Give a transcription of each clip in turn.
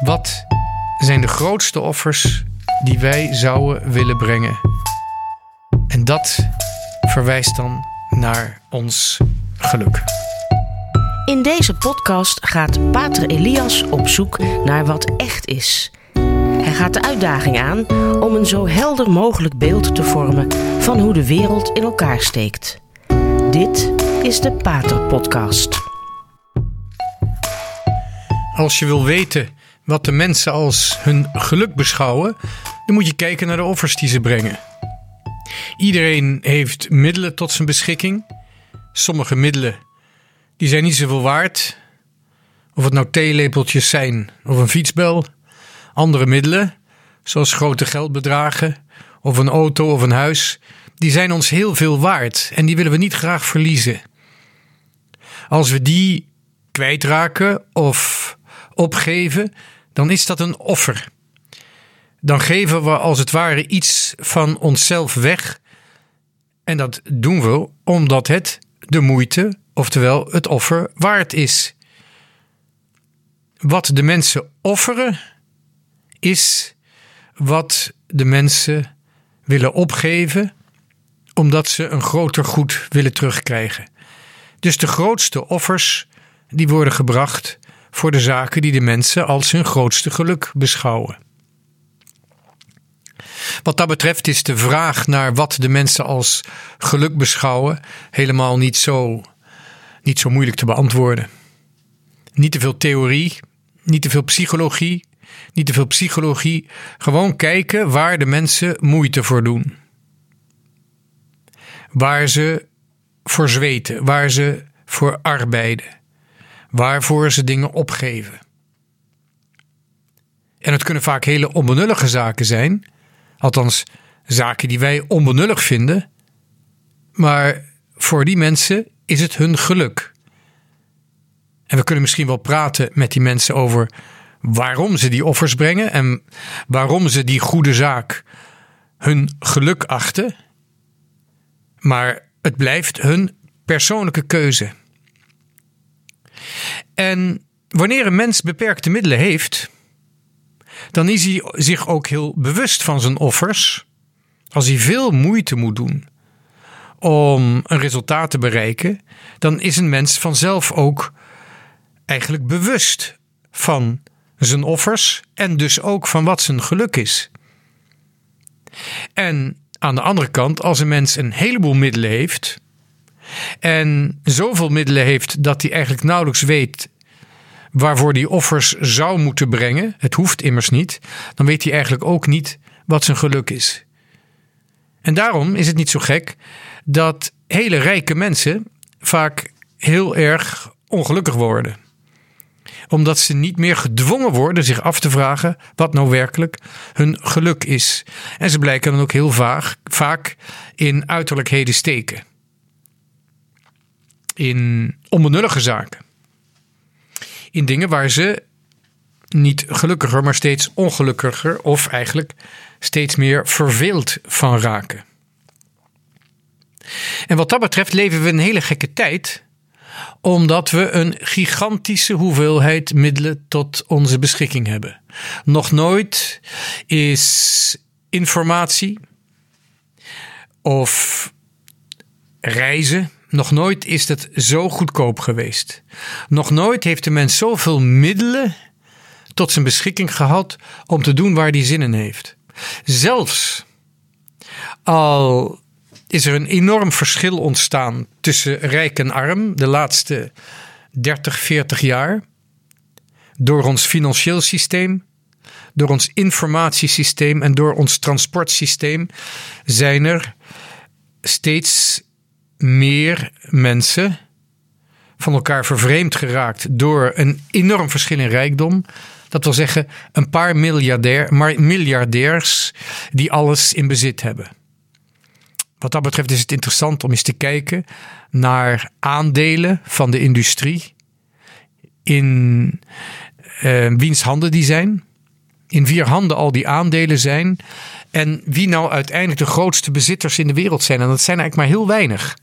Wat zijn de grootste offers die wij zouden willen brengen? En dat verwijst dan naar ons geluk. In deze podcast gaat Pater Elias op zoek naar wat echt is. Hij gaat de uitdaging aan om een zo helder mogelijk beeld te vormen van hoe de wereld in elkaar steekt. Dit is de Pater Podcast. Als je wil weten wat de mensen als hun geluk beschouwen, dan moet je kijken naar de offers die ze brengen. Iedereen heeft middelen tot zijn beschikking. Sommige middelen die zijn niet zoveel waard. Of het nou theelepeltjes zijn of een fietsbel. Andere middelen, zoals grote geldbedragen of een auto of een huis, die zijn ons heel veel waard en die willen we niet graag verliezen. Als we die kwijtraken of opgeven, dan is dat een offer. Dan geven we als het ware iets van onszelf weg. En dat doen we omdat het de moeite, oftewel het offer, waard is. Wat de mensen offeren, is wat de mensen willen opgeven, omdat ze een groter goed willen terugkrijgen. Dus de grootste offers die worden gebracht voor de zaken die de mensen als hun grootste geluk beschouwen. Wat dat betreft is de vraag naar wat de mensen als geluk beschouwen helemaal niet zo, niet zo moeilijk te beantwoorden. Niet te veel theorie, niet te veel psychologie, niet te veel psychologie. Gewoon kijken waar de mensen moeite voor doen. Waar ze voor zweten, waar ze voor arbeiden waarvoor ze dingen opgeven. En het kunnen vaak hele onbenullige zaken zijn, althans zaken die wij onbenullig vinden, maar voor die mensen is het hun geluk. En we kunnen misschien wel praten met die mensen over waarom ze die offers brengen en waarom ze die goede zaak hun geluk achten. Maar het blijft hun persoonlijke keuze. En wanneer een mens beperkte middelen heeft, dan is hij zich ook heel bewust van zijn offers. Als hij veel moeite moet doen om een resultaat te bereiken, dan is een mens vanzelf ook eigenlijk bewust van zijn offers en dus ook van wat zijn geluk is. En aan de andere kant, als een mens een heleboel middelen heeft, en zoveel middelen heeft dat hij eigenlijk nauwelijks weet waarvoor hij offers zou moeten brengen. Het hoeft immers niet. Dan weet hij eigenlijk ook niet wat zijn geluk is. En daarom is het niet zo gek dat hele rijke mensen vaak heel erg ongelukkig worden omdat ze niet meer gedwongen worden zich af te vragen wat nou werkelijk hun geluk is. En ze blijken dan ook heel vaag, vaak in uiterlijkheden steken in onbenullige zaken. In dingen waar ze niet gelukkiger, maar steeds ongelukkiger of eigenlijk steeds meer verveeld van raken. En wat dat betreft leven we een hele gekke tijd, omdat we een gigantische hoeveelheid middelen tot onze beschikking hebben. Nog nooit is informatie of reizen nog nooit is het zo goedkoop geweest. Nog nooit heeft de mens zoveel middelen tot zijn beschikking gehad om te doen waar hij zin in heeft. Zelfs al is er een enorm verschil ontstaan tussen rijk en arm de laatste 30, 40 jaar. Door ons financieel systeem, door ons informatiesysteem en door ons transportsysteem zijn er steeds meer mensen van elkaar vervreemd geraakt door een enorm verschil in rijkdom. Dat wil zeggen, een paar miljardair, maar miljardairs die alles in bezit hebben. Wat dat betreft is het interessant om eens te kijken naar aandelen van de industrie. In uh, wiens handen die zijn. In vier handen al die aandelen zijn. En wie nou uiteindelijk de grootste bezitters in de wereld zijn. En dat zijn eigenlijk maar heel weinig.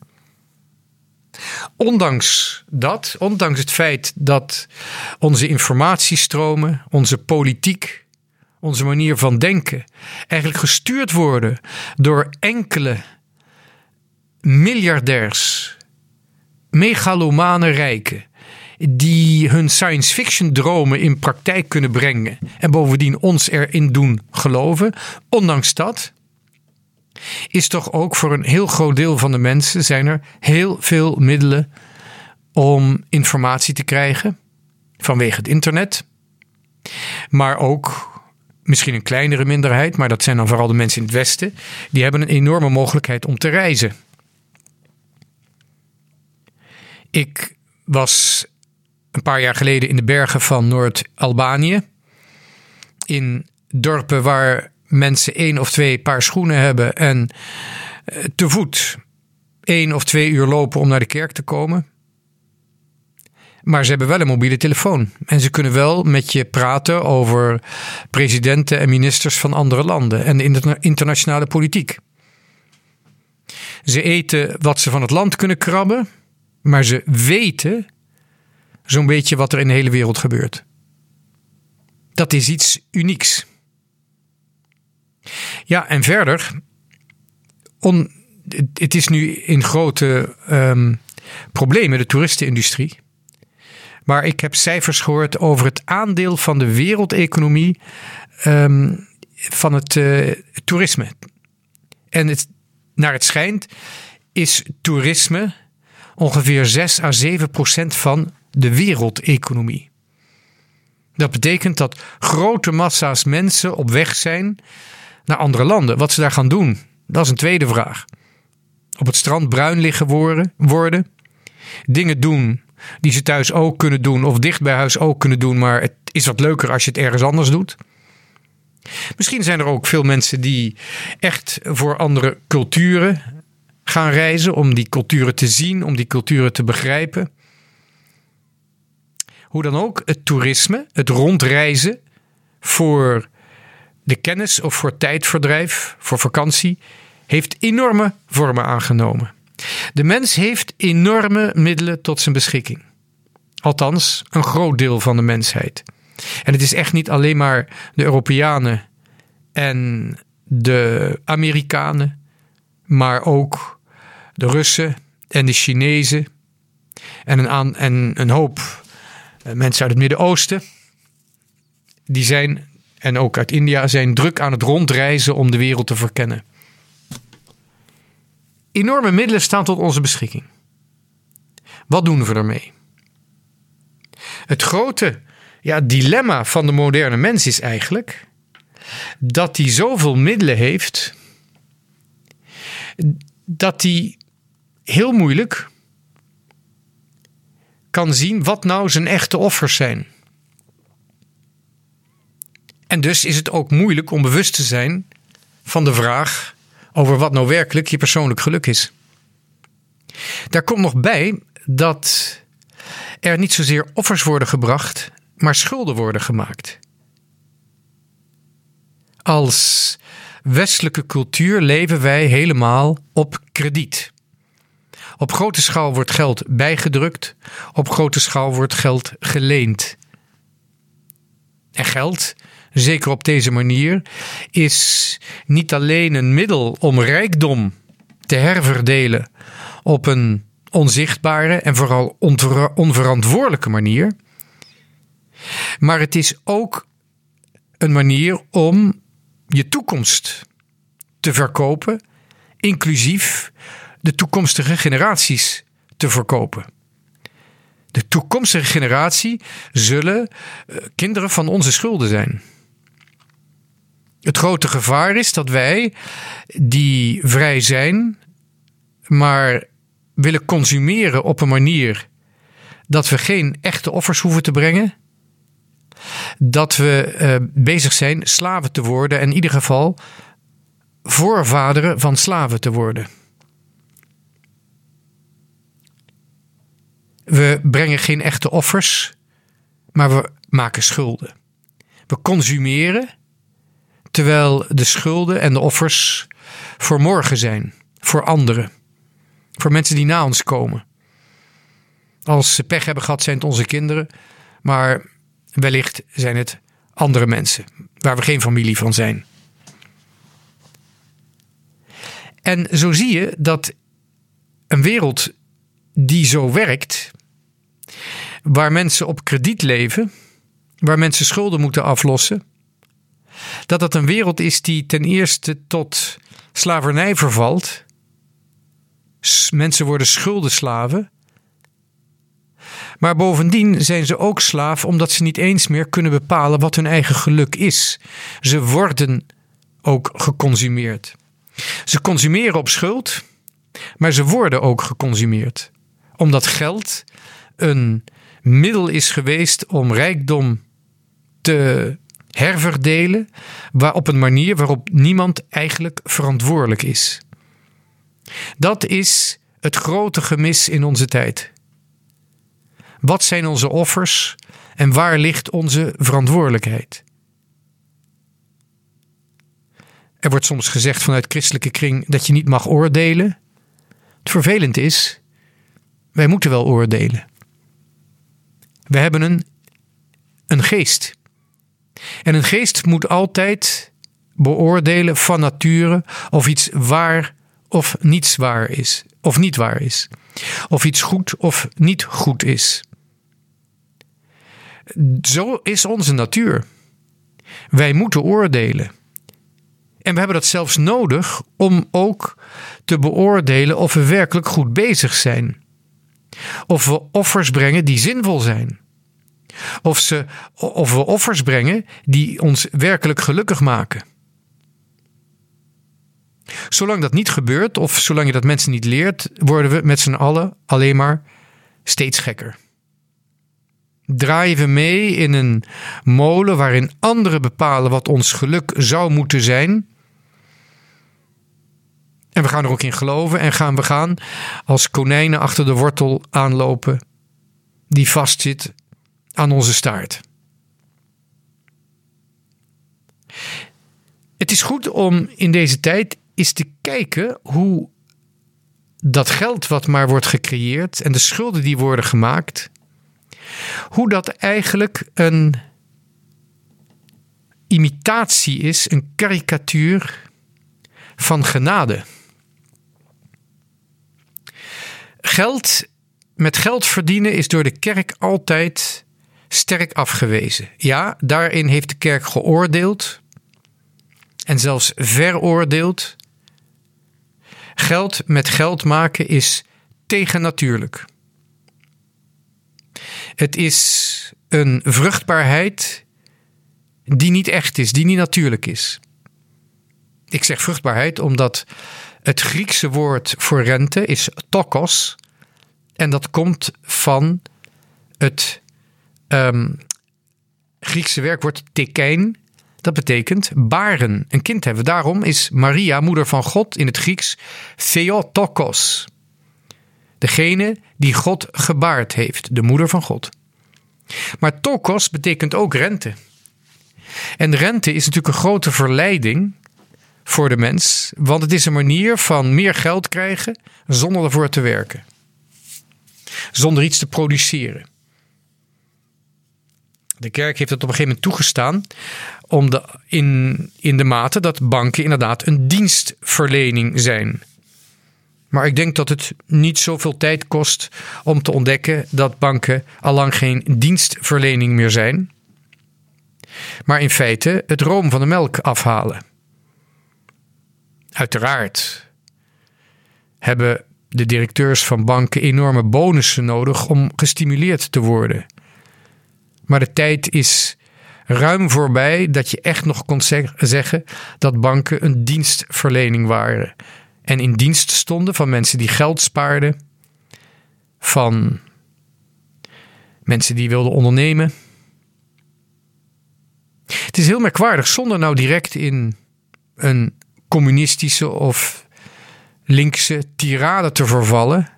Ondanks dat, ondanks het feit dat onze informatiestromen, onze politiek, onze manier van denken eigenlijk gestuurd worden door enkele miljardairs, megalomane rijken, die hun science fiction dromen in praktijk kunnen brengen en bovendien ons erin doen geloven. Ondanks dat is toch ook voor een heel groot deel van de mensen zijn er heel veel middelen om informatie te krijgen vanwege het internet. Maar ook misschien een kleinere minderheid, maar dat zijn dan vooral de mensen in het Westen, die hebben een enorme mogelijkheid om te reizen. Ik was een paar jaar geleden in de bergen van Noord-Albanië. In dorpen waar mensen één of twee paar schoenen hebben en eh, te voet één of twee uur lopen om naar de kerk te komen. Maar ze hebben wel een mobiele telefoon. En ze kunnen wel met je praten over presidenten en ministers van andere landen en de internationale politiek. Ze eten wat ze van het land kunnen krabben, maar ze weten zo'n beetje wat er in de hele wereld gebeurt. Dat is iets unieks. Ja, en verder, het is nu in grote um, problemen, de toeristenindustrie. Maar ik heb cijfers gehoord over het aandeel van de wereldeconomie um, van het uh, toerisme. En het, naar het schijnt is toerisme ongeveer 6 à 7 procent van de wereldeconomie. Dat betekent dat grote massa's mensen op weg zijn naar andere landen. Wat ze daar gaan doen, dat is een tweede vraag. Op het strand bruin liggen worden, dingen doen die ze thuis ook kunnen doen of dicht bij huis ook kunnen doen, maar het is wat leuker als je het ergens anders doet. Misschien zijn er ook veel mensen die echt voor andere culturen gaan reizen, om die culturen te zien, om die culturen te begrijpen. Hoe dan ook, het toerisme, het rondreizen voor de kennis of voor tijdverdrijf, voor vakantie, heeft enorme vormen aangenomen. De mens heeft enorme middelen tot zijn beschikking. Althans, een groot deel van de mensheid. En het is echt niet alleen maar de Europeanen en de Amerikanen, maar ook de Russen en de Chinezen en een, en een hoop mensen uit het Midden-Oosten. Die zijn, en ook uit India, zijn druk aan het rondreizen om de wereld te verkennen enorme middelen staan tot onze beschikking. Wat doen we ermee? Het grote ja, dilemma van de moderne mens is eigenlijk dat hij zoveel middelen heeft dat hij heel moeilijk kan zien wat nou zijn echte offers zijn. En dus is het ook moeilijk om bewust te zijn van de vraag over wat nou werkelijk je persoonlijk geluk is. Daar komt nog bij dat er niet zozeer offers worden gebracht, maar schulden worden gemaakt. Als westelijke cultuur leven wij helemaal op krediet. Op grote schaal wordt geld bijgedrukt, op grote schaal wordt geld geleend. En geld zeker op deze manier, is niet alleen een middel om rijkdom te herverdelen op een onzichtbare en vooral onverantwoordelijke manier. Maar het is ook een manier om je toekomst te verkopen, inclusief de toekomstige generaties te verkopen. De toekomstige generatie zullen eh, kinderen van onze schulden zijn. Het grote gevaar is dat wij, die vrij zijn, maar willen consumeren op een manier dat we geen echte offers hoeven te brengen. Dat we uh, bezig zijn slaven te worden en in ieder geval voorvaderen van slaven te worden. We brengen geen echte offers, maar we maken schulden. We consumeren Terwijl de schulden en de offers voor morgen zijn, voor anderen, voor mensen die na ons komen. Als ze pech hebben gehad, zijn het onze kinderen. Maar wellicht zijn het andere mensen waar we geen familie van zijn. En zo zie je dat een wereld die zo werkt, waar mensen op krediet leven, waar mensen schulden moeten aflossen, dat dat een wereld is die ten eerste tot slavernij vervalt. Mensen worden schuldenslaven. Maar bovendien zijn ze ook slaaf omdat ze niet eens meer kunnen bepalen wat hun eigen geluk is. Ze worden ook geconsumeerd. Ze consumeren op schuld, maar ze worden ook geconsumeerd. Omdat geld een middel is geweest om rijkdom te herverdelen op een manier waarop niemand eigenlijk verantwoordelijk is. Dat is het grote gemis in onze tijd. Wat zijn onze offers en waar ligt onze verantwoordelijkheid? Er wordt soms gezegd vanuit christelijke kring dat je niet mag oordelen. Het vervelend is, wij moeten wel oordelen. We hebben een, een geest. En een geest moet altijd beoordelen van nature of iets waar of niets waar is, of niet waar is. Of iets goed of niet goed is. Zo is onze natuur. Wij moeten oordelen. En we hebben dat zelfs nodig om ook te beoordelen of we werkelijk goed bezig zijn. Of we offers brengen die zinvol zijn. Of, ze, of we offers brengen die ons werkelijk gelukkig maken. Zolang dat niet gebeurt, of zolang je dat mensen niet leert, worden we met z'n allen alleen maar steeds gekker. Draaien we mee in een molen waarin anderen bepalen wat ons geluk zou moeten zijn. En we gaan er ook in geloven en gaan we gaan als konijnen achter de wortel aanlopen die vastzit aan onze staart. Het is goed om in deze tijd eens te kijken hoe dat geld wat maar wordt gecreëerd en de schulden die worden gemaakt, hoe dat eigenlijk een imitatie is, een karikatuur van genade. Geld, met geld verdienen is door de kerk altijd sterk afgewezen. Ja, daarin heeft de kerk geoordeeld en zelfs veroordeeld. Geld met geld maken is tegennatuurlijk. Het is een vruchtbaarheid die niet echt is, die niet natuurlijk is. Ik zeg vruchtbaarheid omdat het Griekse woord voor rente is tokos. En dat komt van het um, Griekse werkwoord tekein. Dat betekent baren, een kind hebben. Daarom is Maria, moeder van God, in het Grieks Theotokos. Degene die God gebaard heeft, de moeder van God. Maar tokos betekent ook rente. En rente is natuurlijk een grote verleiding voor de mens, want het is een manier van meer geld krijgen zonder ervoor te werken. Zonder iets te produceren. De kerk heeft het op een gegeven moment toegestaan om de, in, in de mate dat banken inderdaad een dienstverlening zijn. Maar ik denk dat het niet zoveel tijd kost om te ontdekken dat banken allang geen dienstverlening meer zijn, maar in feite het room van de melk afhalen. Uiteraard hebben de directeurs van banken enorme bonussen nodig om gestimuleerd te worden. Maar de tijd is ruim voorbij dat je echt nog kon zeggen dat banken een dienstverlening waren. En in dienst stonden van mensen die geld spaarden, van mensen die wilden ondernemen. Het is heel merkwaardig, zonder nou direct in een communistische of linkse tirade te vervallen.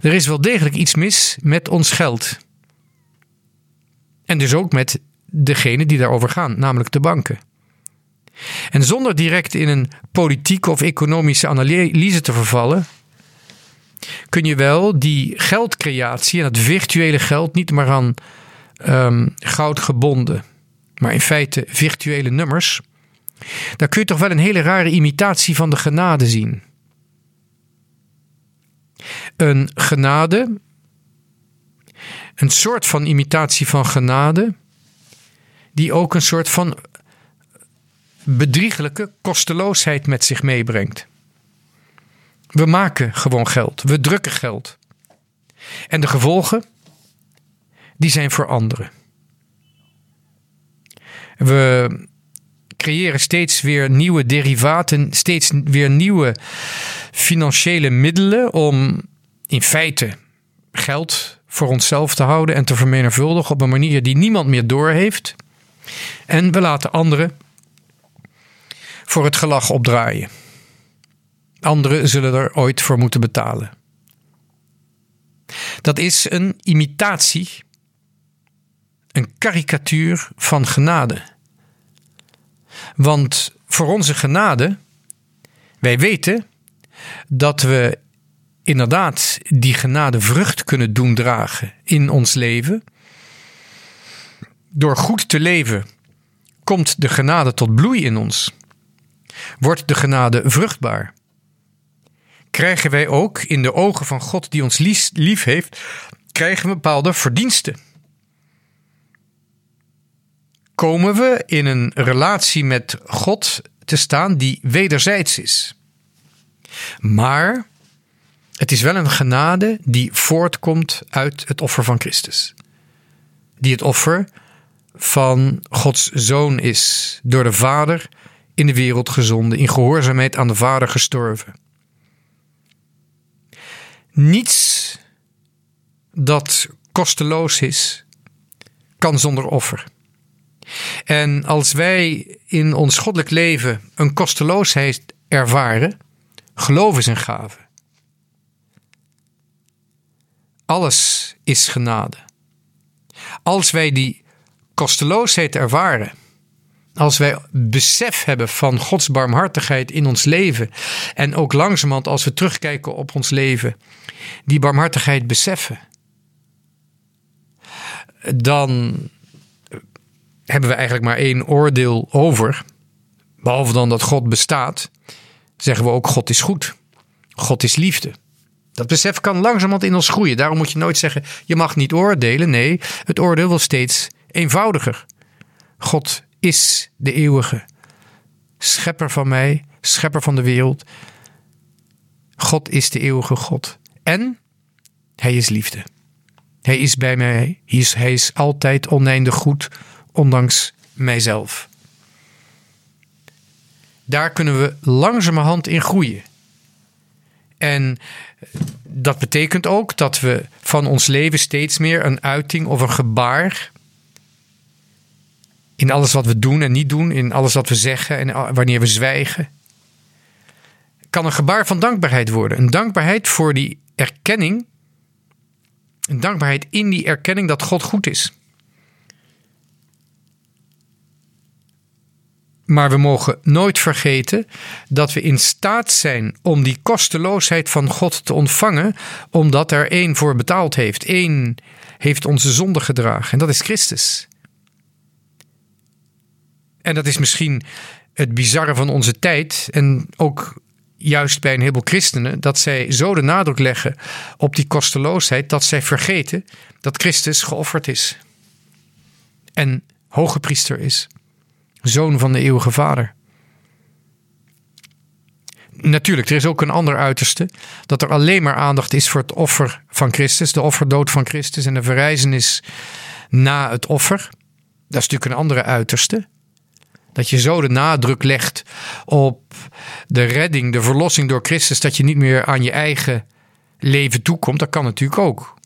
Er is wel degelijk iets mis met ons geld. En dus ook met degene die daarover gaan, namelijk de banken. En zonder direct in een politieke of economische analyse te vervallen, kun je wel die geldcreatie en het virtuele geld niet maar aan um, goud gebonden, maar in feite virtuele nummers. Daar kun je toch wel een hele rare imitatie van de genade zien. Een genade, een soort van imitatie van genade, die ook een soort van bedriegelijke kosteloosheid met zich meebrengt. We maken gewoon geld, we drukken geld. En de gevolgen, die zijn voor anderen. We creëren steeds weer nieuwe derivaten, steeds weer nieuwe financiële middelen om in feite geld voor onszelf te houden en te vermenigvuldigen op een manier die niemand meer doorheeft. En we laten anderen voor het gelag opdraaien. Anderen zullen er ooit voor moeten betalen. Dat is een imitatie, een karikatuur van genade. Want voor onze genade, wij weten dat we inderdaad die genade vrucht kunnen doen dragen in ons leven. Door goed te leven komt de genade tot bloei in ons. Wordt de genade vruchtbaar. Krijgen wij ook in de ogen van God die ons lief heeft, krijgen we bepaalde verdiensten. Komen we in een relatie met God te staan die wederzijds is. Maar het is wel een genade die voortkomt uit het offer van Christus. Die het offer van Gods zoon is, door de Vader in de wereld gezonden, in gehoorzaamheid aan de Vader gestorven. Niets dat kosteloos is, kan zonder offer. En als wij in ons goddelijk leven een kosteloosheid ervaren, geloof is een gave. Alles is genade. Als wij die kosteloosheid ervaren, als wij besef hebben van Gods barmhartigheid in ons leven en ook langzamerhand als we terugkijken op ons leven, die barmhartigheid beseffen, dan hebben we eigenlijk maar één oordeel over. Behalve dan dat God bestaat, zeggen we ook God is goed. God is liefde. Dat besef kan langzamerhand in ons groeien. Daarom moet je nooit zeggen, je mag niet oordelen. Nee, het oordeel wordt steeds eenvoudiger. God is de eeuwige. Schepper van mij, schepper van de wereld. God is de eeuwige God. En hij is liefde. Hij is bij mij. Hij is, hij is altijd oneindig goed, ondanks mijzelf. Daar kunnen we langzamerhand in groeien. En dat betekent ook dat we van ons leven steeds meer een uiting of een gebaar. In alles wat we doen en niet doen, in alles wat we zeggen en wanneer we zwijgen. Kan een gebaar van dankbaarheid worden. Een dankbaarheid voor die erkenning. Een dankbaarheid in die erkenning dat God goed is. Maar we mogen nooit vergeten dat we in staat zijn om die kosteloosheid van God te ontvangen, omdat er één voor betaald heeft. Eén heeft onze zonde gedragen en dat is Christus. En dat is misschien het bizarre van onze tijd en ook juist bij een heleboel christenen, dat zij zo de nadruk leggen op die kosteloosheid dat zij vergeten dat Christus geofferd is en hoge priester is zoon van de eeuwige Vader. Natuurlijk, er is ook een ander uiterste. Dat er alleen maar aandacht is voor het offer van Christus. De offerdood van Christus en de verrijzenis na het offer. Dat is natuurlijk een andere uiterste. Dat je zo de nadruk legt op de redding, de verlossing door Christus. Dat je niet meer aan je eigen leven toekomt. Dat kan natuurlijk ook.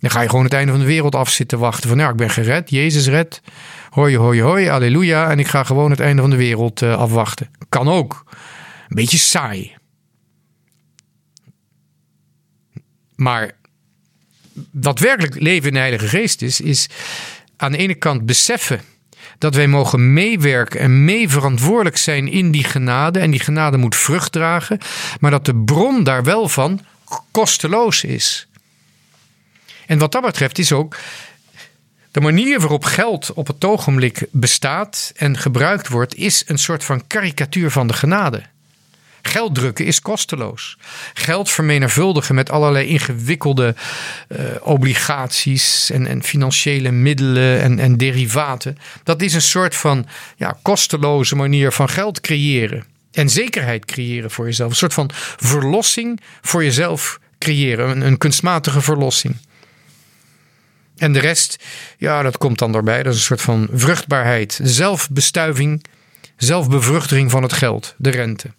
Dan ga je gewoon het einde van de wereld af zitten wachten. Van nou, ik ben gered, Jezus red. Hoi, hoi, hoi, halleluja. En ik ga gewoon het einde van de wereld uh, afwachten. Kan ook. Een beetje saai. Maar wat werkelijk leven in de Heilige Geest is, is aan de ene kant beseffen dat wij mogen meewerken en mee verantwoordelijk zijn in die genade. En die genade moet vrucht dragen. Maar dat de bron daar wel van kosteloos is. En wat dat betreft is ook de manier waarop geld op het ogenblik bestaat en gebruikt wordt, is een soort van karikatuur van de genade. Geld drukken is kosteloos. Geld vermenigvuldigen met allerlei ingewikkelde uh, obligaties en, en, financiële middelen en, en, derivaten. Dat is een soort van ja, kosteloze manier van geld creëren. En zekerheid creëren voor jezelf. Een soort van verlossing voor jezelf creëren. Een kunstmatige verlossing. En de rest, ja, dat komt dan erbij. Dat is een soort van vruchtbaarheid, zelfbestuiving, zelfbevruchtiging van het geld, de rente.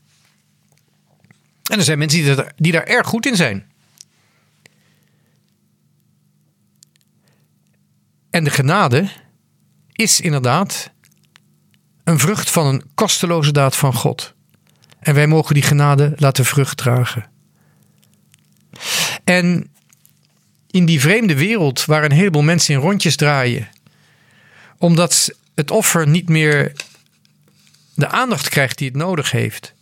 En er zijn mensen die, daar, die daar erg goed in zijn. En de genade is inderdaad een vrucht van een kosteloze daad van God. En wij mogen die genade laten vrucht dragen. En in die vreemde wereld waar een heleboel mensen in rondjes draaien, omdat het offer niet meer de aandacht krijgt die het nodig heeft.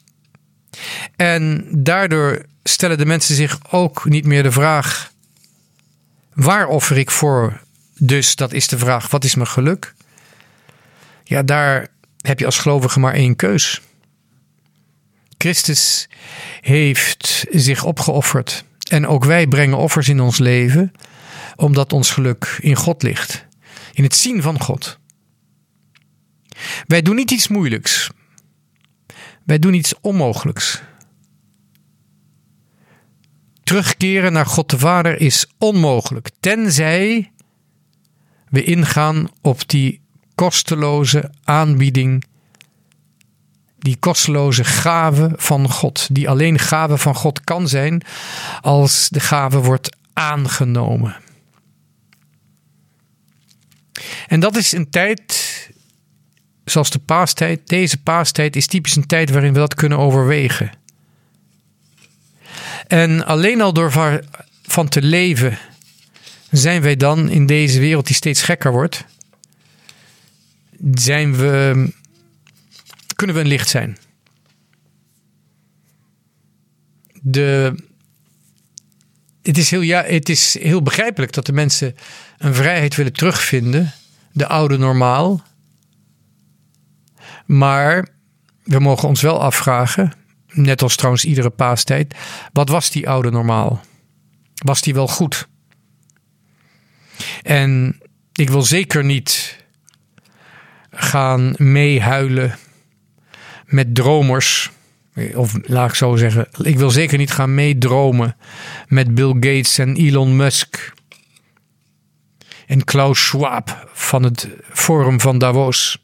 En daardoor stellen de mensen zich ook niet meer de vraag: waar offer ik voor? Dus dat is de vraag: wat is mijn geluk? Ja, daar heb je als gelovige maar één keus. Christus heeft zich opgeofferd. En ook wij brengen offers in ons leven, omdat ons geluk in God ligt. In het zien van God. Wij doen niet iets moeilijks. Wij doen iets onmogelijks. Terugkeren naar God de Vader is onmogelijk, tenzij we ingaan op die kosteloze aanbieding die kosteloze gave van God, die alleen gave van God kan zijn als de gave wordt aangenomen. En dat is een tijd, zoals de paastijd, deze paastijd is typisch een tijd waarin we dat kunnen overwegen. En alleen al door van te leven, zijn wij dan in deze wereld die steeds gekker wordt, zijn we kunnen we een licht zijn. De, het, is heel, ja, het is heel begrijpelijk dat de mensen een vrijheid willen terugvinden, de oude normaal. Maar we mogen ons wel afvragen, net als trouwens iedere paastijd, wat was die oude normaal? Was die wel goed? En ik wil zeker niet gaan meehuilen met dromers. Of laat ik zo zeggen, ik wil zeker niet gaan meedromen met Bill Gates en Elon Musk. En Klaus Schwab van het Forum van Davos.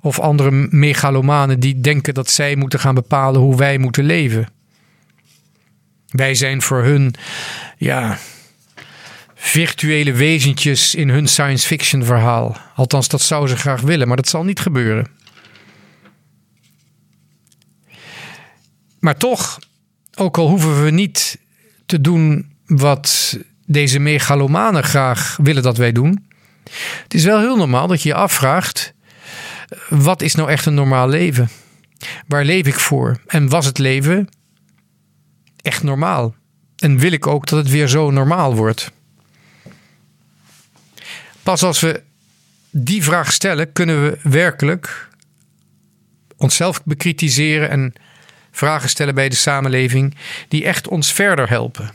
Of andere megalomanen die denken dat zij moeten gaan bepalen hoe wij moeten leven. Wij zijn voor hun, ja, virtuele wezentjes in hun science fiction verhaal. Althans, dat zouden ze graag willen, maar dat zal niet gebeuren. Maar toch, ook al hoeven we niet te doen wat deze megalomanen graag willen dat wij doen. Het is wel heel normaal dat je je afvraagt: wat is nou echt een normaal leven? Waar leef ik voor? En was het leven echt normaal? En wil ik ook dat het weer zo normaal wordt? Pas als we die vraag stellen, kunnen we werkelijk onszelf bekritiseren en vragen stellen bij de samenleving die echt ons verder helpen.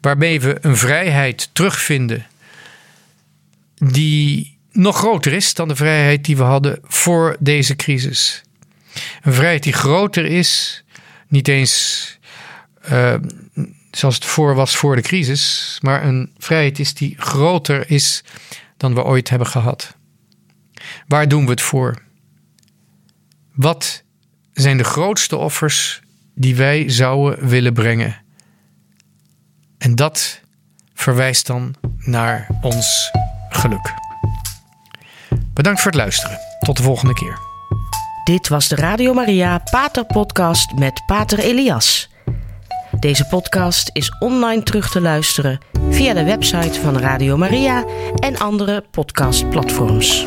Waarmee we een vrijheid terugvinden die nog groter is dan de vrijheid die we hadden voor deze crisis. Een vrijheid die groter is, niet eens uh, zoals het voor was voor de crisis, maar een vrijheid is die groter is dan we ooit hebben gehad. Waar doen we het voor? Wat zijn de grootste offers die wij zouden willen brengen. En dat verwijst dan naar ons geluk. Bedankt voor het luisteren. Tot de volgende keer. Dit was de Radio Maria Pater Podcast met Pater Elias. Deze podcast is online terug te luisteren via de website van Radio Maria en andere podcastplatforms.